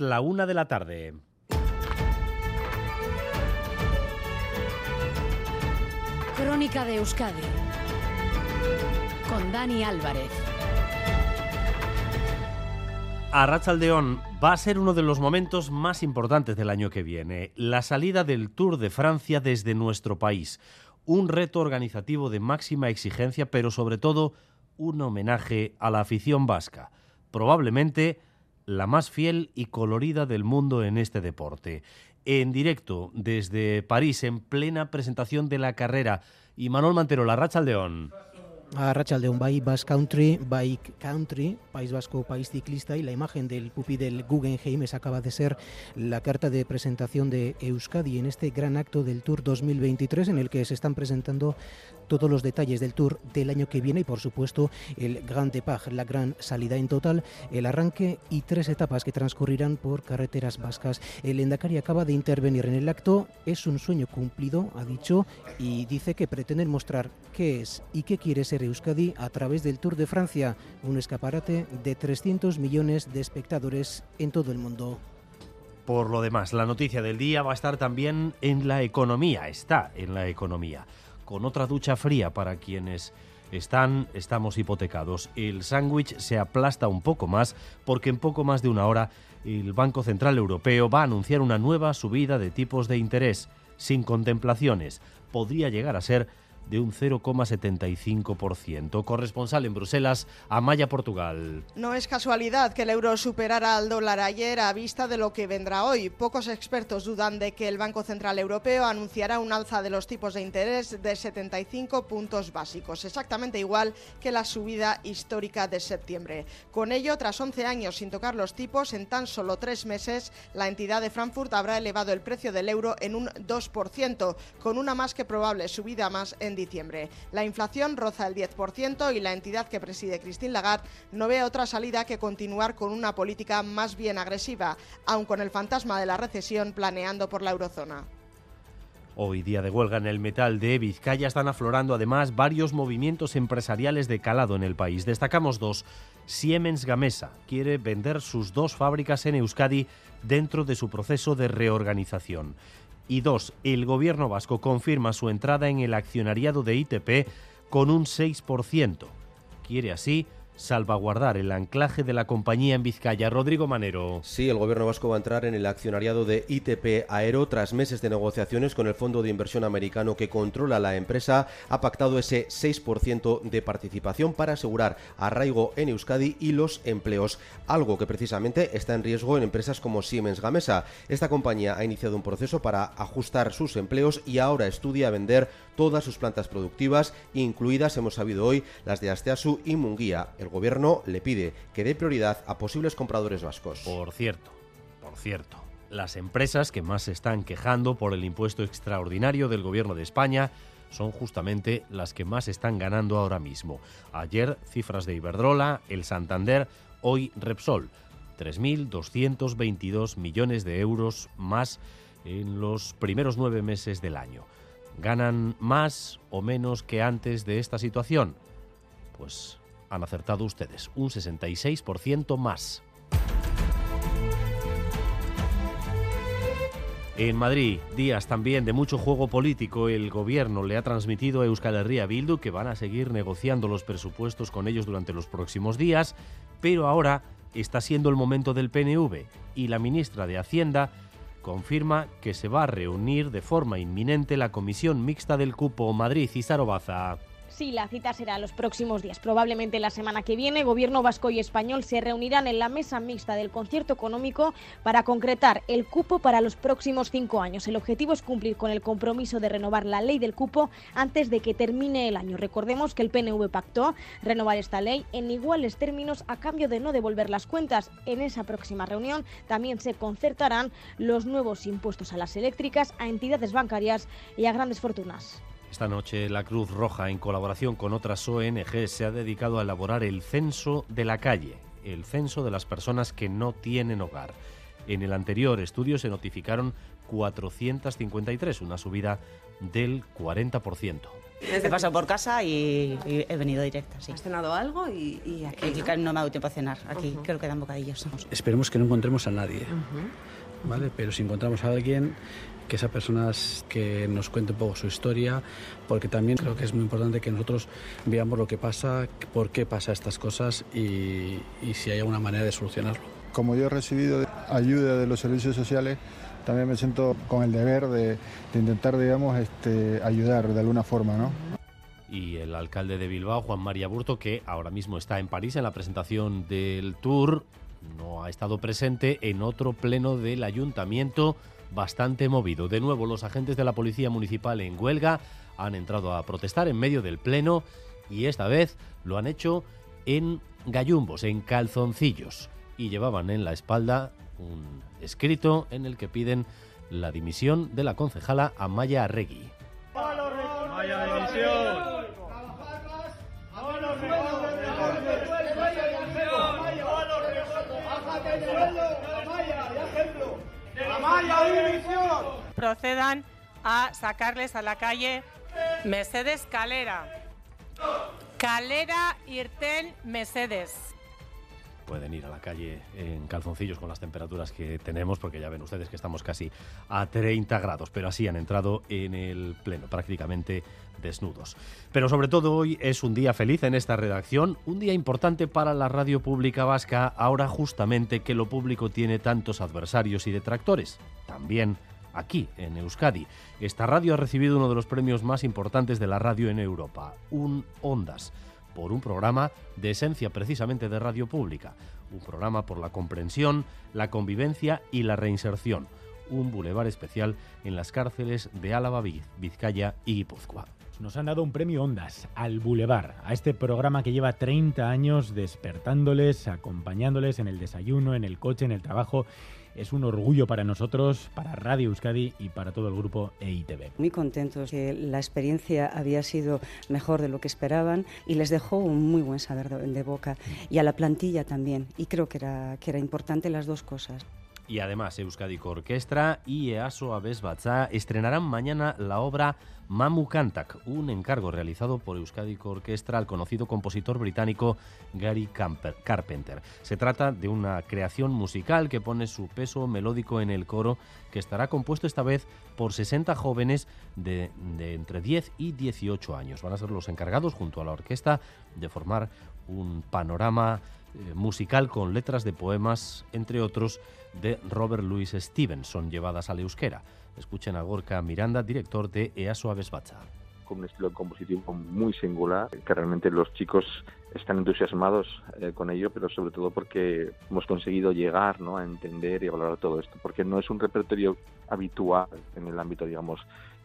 Es la una de la tarde. Crónica de Euskadi con Dani Álvarez. Arrachaldeón va a ser uno de los momentos más importantes del año que viene, la salida del Tour de Francia desde nuestro país. Un reto organizativo de máxima exigencia, pero sobre todo un homenaje a la afición vasca, probablemente la más fiel y colorida del mundo en este deporte. En directo desde París, en plena presentación de la carrera. Y Manuel Mantero, la Rachaldeón. a Rachaldeón Bay Basque Country, Bike Country, País Vasco, País Ciclista y la imagen del pupi del Guggenheim esa acaba de ser la carta de presentación de Euskadi en este gran acto del Tour 2023 en el que se están presentando todos los detalles del Tour del año que viene y por supuesto el Grand Depart, la gran salida en total, el arranque y tres etapas que transcurrirán por carreteras vascas. El Endacari acaba de intervenir en el acto, es un sueño cumplido, ha dicho, y dice que pretenden mostrar qué es y qué quiere ser Euskadi a través del Tour de Francia, un escaparate de 300 millones de espectadores en todo el mundo. Por lo demás, la noticia del día va a estar también en la economía, está en la economía, con otra ducha fría para quienes están, estamos hipotecados. El sándwich se aplasta un poco más porque en poco más de una hora el Banco Central Europeo va a anunciar una nueva subida de tipos de interés, sin contemplaciones. Podría llegar a ser de un 0,75%. Corresponsal en Bruselas, Amaya, Portugal. No es casualidad que el euro superara al dólar ayer a vista de lo que vendrá hoy. Pocos expertos dudan de que el Banco Central Europeo anunciará un alza de los tipos de interés de 75 puntos básicos, exactamente igual que la subida histórica de septiembre. Con ello, tras 11 años sin tocar los tipos, en tan solo tres meses, la entidad de Frankfurt habrá elevado el precio del euro en un 2%, con una más que probable subida más en diciembre. La inflación roza el 10% y la entidad que preside Christine Lagarde no ve otra salida que continuar con una política más bien agresiva, aun con el fantasma de la recesión planeando por la eurozona. Hoy día de huelga en el metal de Vizcaya están aflorando además varios movimientos empresariales de calado en el país. Destacamos dos. Siemens Gamesa quiere vender sus dos fábricas en Euskadi dentro de su proceso de reorganización. Y dos, el gobierno vasco confirma su entrada en el accionariado de ITP con un 6%. Quiere así salvaguardar el anclaje de la compañía en Vizcaya. Rodrigo Manero. Sí, el gobierno vasco va a entrar en el accionariado de ITP Aero tras meses de negociaciones con el fondo de inversión americano que controla la empresa. Ha pactado ese 6% de participación para asegurar arraigo en Euskadi y los empleos, algo que precisamente está en riesgo en empresas como Siemens Gamesa. Esta compañía ha iniciado un proceso para ajustar sus empleos y ahora estudia vender todas sus plantas productivas, incluidas, hemos sabido hoy, las de Asteasu y Munguía. Gobierno le pide que dé prioridad a posibles compradores vascos. Por cierto, por cierto, las empresas que más se están quejando por el impuesto extraordinario del gobierno de España son justamente las que más están ganando ahora mismo. Ayer cifras de Iberdrola, el Santander, hoy Repsol. 3.222 millones de euros más en los primeros nueve meses del año. ¿Ganan más o menos que antes de esta situación? Pues han acertado ustedes, un 66% más. En Madrid, días también de mucho juego político, el gobierno le ha transmitido a Euskal Herria Bildu que van a seguir negociando los presupuestos con ellos durante los próximos días, pero ahora está siendo el momento del PNV y la ministra de Hacienda confirma que se va a reunir de forma inminente la Comisión Mixta del Cupo Madrid y Sarobaza. Sí, la cita será los próximos días. Probablemente la semana que viene, Gobierno vasco y español se reunirán en la mesa mixta del concierto económico para concretar el cupo para los próximos cinco años. El objetivo es cumplir con el compromiso de renovar la ley del cupo antes de que termine el año. Recordemos que el PNV pactó renovar esta ley en iguales términos a cambio de no devolver las cuentas. En esa próxima reunión también se concertarán los nuevos impuestos a las eléctricas, a entidades bancarias y a grandes fortunas. Esta noche la Cruz Roja, en colaboración con otras ONG, se ha dedicado a elaborar el censo de la calle, el censo de las personas que no tienen hogar. En el anterior estudio se notificaron 453, una subida del 40%. He pasado por casa y, y he venido directa, sí. ¿Has cenado algo y, y aquí? Y ¿no? no me ha dado tiempo a cenar. Aquí creo que dan bocadillos. Esperemos que no encontremos a nadie, ¿vale? Pero si encontramos a alguien, que esa persona es- que nos cuente un poco su historia, porque también creo que es muy importante que nosotros veamos lo que pasa, por qué pasa estas cosas y, y si hay alguna manera de solucionarlo. Como yo he recibido ayuda de los servicios sociales, también me siento con el deber de, de intentar, digamos, este, ayudar de alguna forma, ¿no? y el alcalde de Bilbao, Juan María Burto, que ahora mismo está en París en la presentación del Tour, no ha estado presente en otro pleno del ayuntamiento bastante movido. De nuevo, los agentes de la Policía Municipal en huelga han entrado a protestar en medio del pleno y esta vez lo han hecho en gallumbos, en calzoncillos, y llevaban en la espalda un escrito en el que piden la dimisión de la concejala Amaya Arregui. Procedan a sacarles a la calle Mercedes Calera. Calera Irten Mercedes. Pueden ir a la calle en calzoncillos con las temperaturas que tenemos, porque ya ven ustedes que estamos casi a 30 grados, pero así han entrado en el pleno, prácticamente desnudos. Pero sobre todo hoy es un día feliz en esta redacción, un día importante para la radio pública vasca, ahora justamente que lo público tiene tantos adversarios y detractores. También aquí, en Euskadi. Esta radio ha recibido uno de los premios más importantes de la radio en Europa, un Ondas por un programa de esencia precisamente de radio pública, un programa por la comprensión, la convivencia y la reinserción, un bulevar especial en las cárceles de Álava, Viz- Vizcaya y Guipúzcoa. Nos han dado un premio Ondas al Boulevard, a este programa que lleva 30 años despertándoles, acompañándoles en el desayuno, en el coche, en el trabajo. Es un orgullo para nosotros, para Radio Euskadi y para todo el grupo E EITV. Muy contentos que la experiencia había sido mejor de lo que esperaban y les dejó un muy buen saber de boca y a la plantilla también. Y creo que era, que era importante las dos cosas. Y además, Euskadiko Orquestra y EASO Abes Batzá estrenarán mañana la obra Mamu Kantak, un encargo realizado por Euskadiko Orquestra al conocido compositor británico Gary Carpenter. Se trata de una creación musical que pone su peso melódico en el coro, que estará compuesto esta vez por 60 jóvenes de, de entre 10 y 18 años. Van a ser los encargados, junto a la orquesta, de formar un panorama eh, musical con letras de poemas, entre otros, de Robert Louis Stevenson, llevadas al euskera. Escuchen a Gorka Miranda, director de EASO Abesbacha. con un estilo compositivo muy singular, que realmente los chicos están entusiasmados eh, con ello, pero sobre todo porque hemos conseguido llegar ¿no? a entender y a valorar todo esto, porque no es un repertorio habitual en el ámbito, digamos,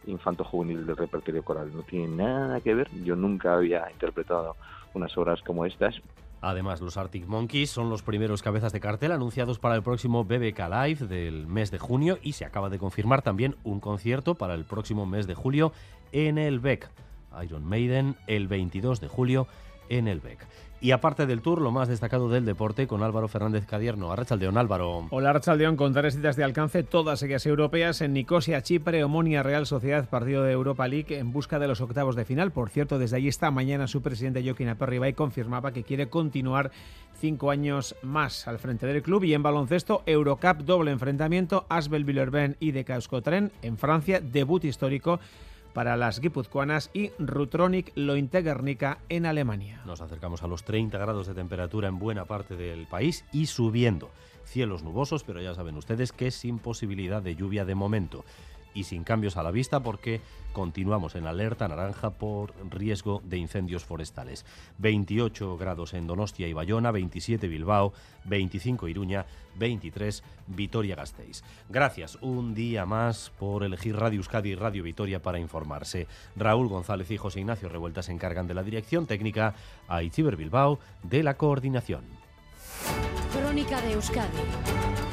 infanto-juvenil del repertorio coral, no tiene nada que ver, yo nunca había interpretado unas obras como estas, Además, los Arctic Monkeys son los primeros cabezas de cartel anunciados para el próximo BBK Live del mes de junio y se acaba de confirmar también un concierto para el próximo mes de julio en el BEC. Iron Maiden el 22 de julio en el BEC. Y aparte del tour, lo más destacado del deporte con Álvaro Fernández Cadierno. Arrachaldeón, Álvaro. Hola Archaldeón con tres citas de alcance, todas ellas europeas, en Nicosia, Chipre, Omonia, Real Sociedad, partido de Europa League en busca de los octavos de final. Por cierto, desde allí esta mañana su presidente Joaquín Aperribay confirmaba que quiere continuar cinco años más al frente del club y en baloncesto Eurocup doble enfrentamiento Asbel Villerben y de Euskotren en Francia, debut histórico para las guipuzcoanas y Rutronic Lointe Guernica en Alemania. Nos acercamos a los 30 grados de temperatura en buena parte del país y subiendo. Cielos nubosos, pero ya saben ustedes que sin posibilidad de lluvia de momento y sin cambios a la vista porque continuamos en alerta naranja por riesgo de incendios forestales. 28 grados en Donostia y Bayona, 27 Bilbao, 25 Iruña, 23 Vitoria-Gasteiz. Gracias un día más por elegir Radio Euskadi y Radio Vitoria para informarse. Raúl González y José Ignacio Revuelta se encargan de la dirección técnica, a Itziber Bilbao de la coordinación. Crónica de Euskadi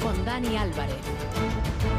con Dani Álvarez.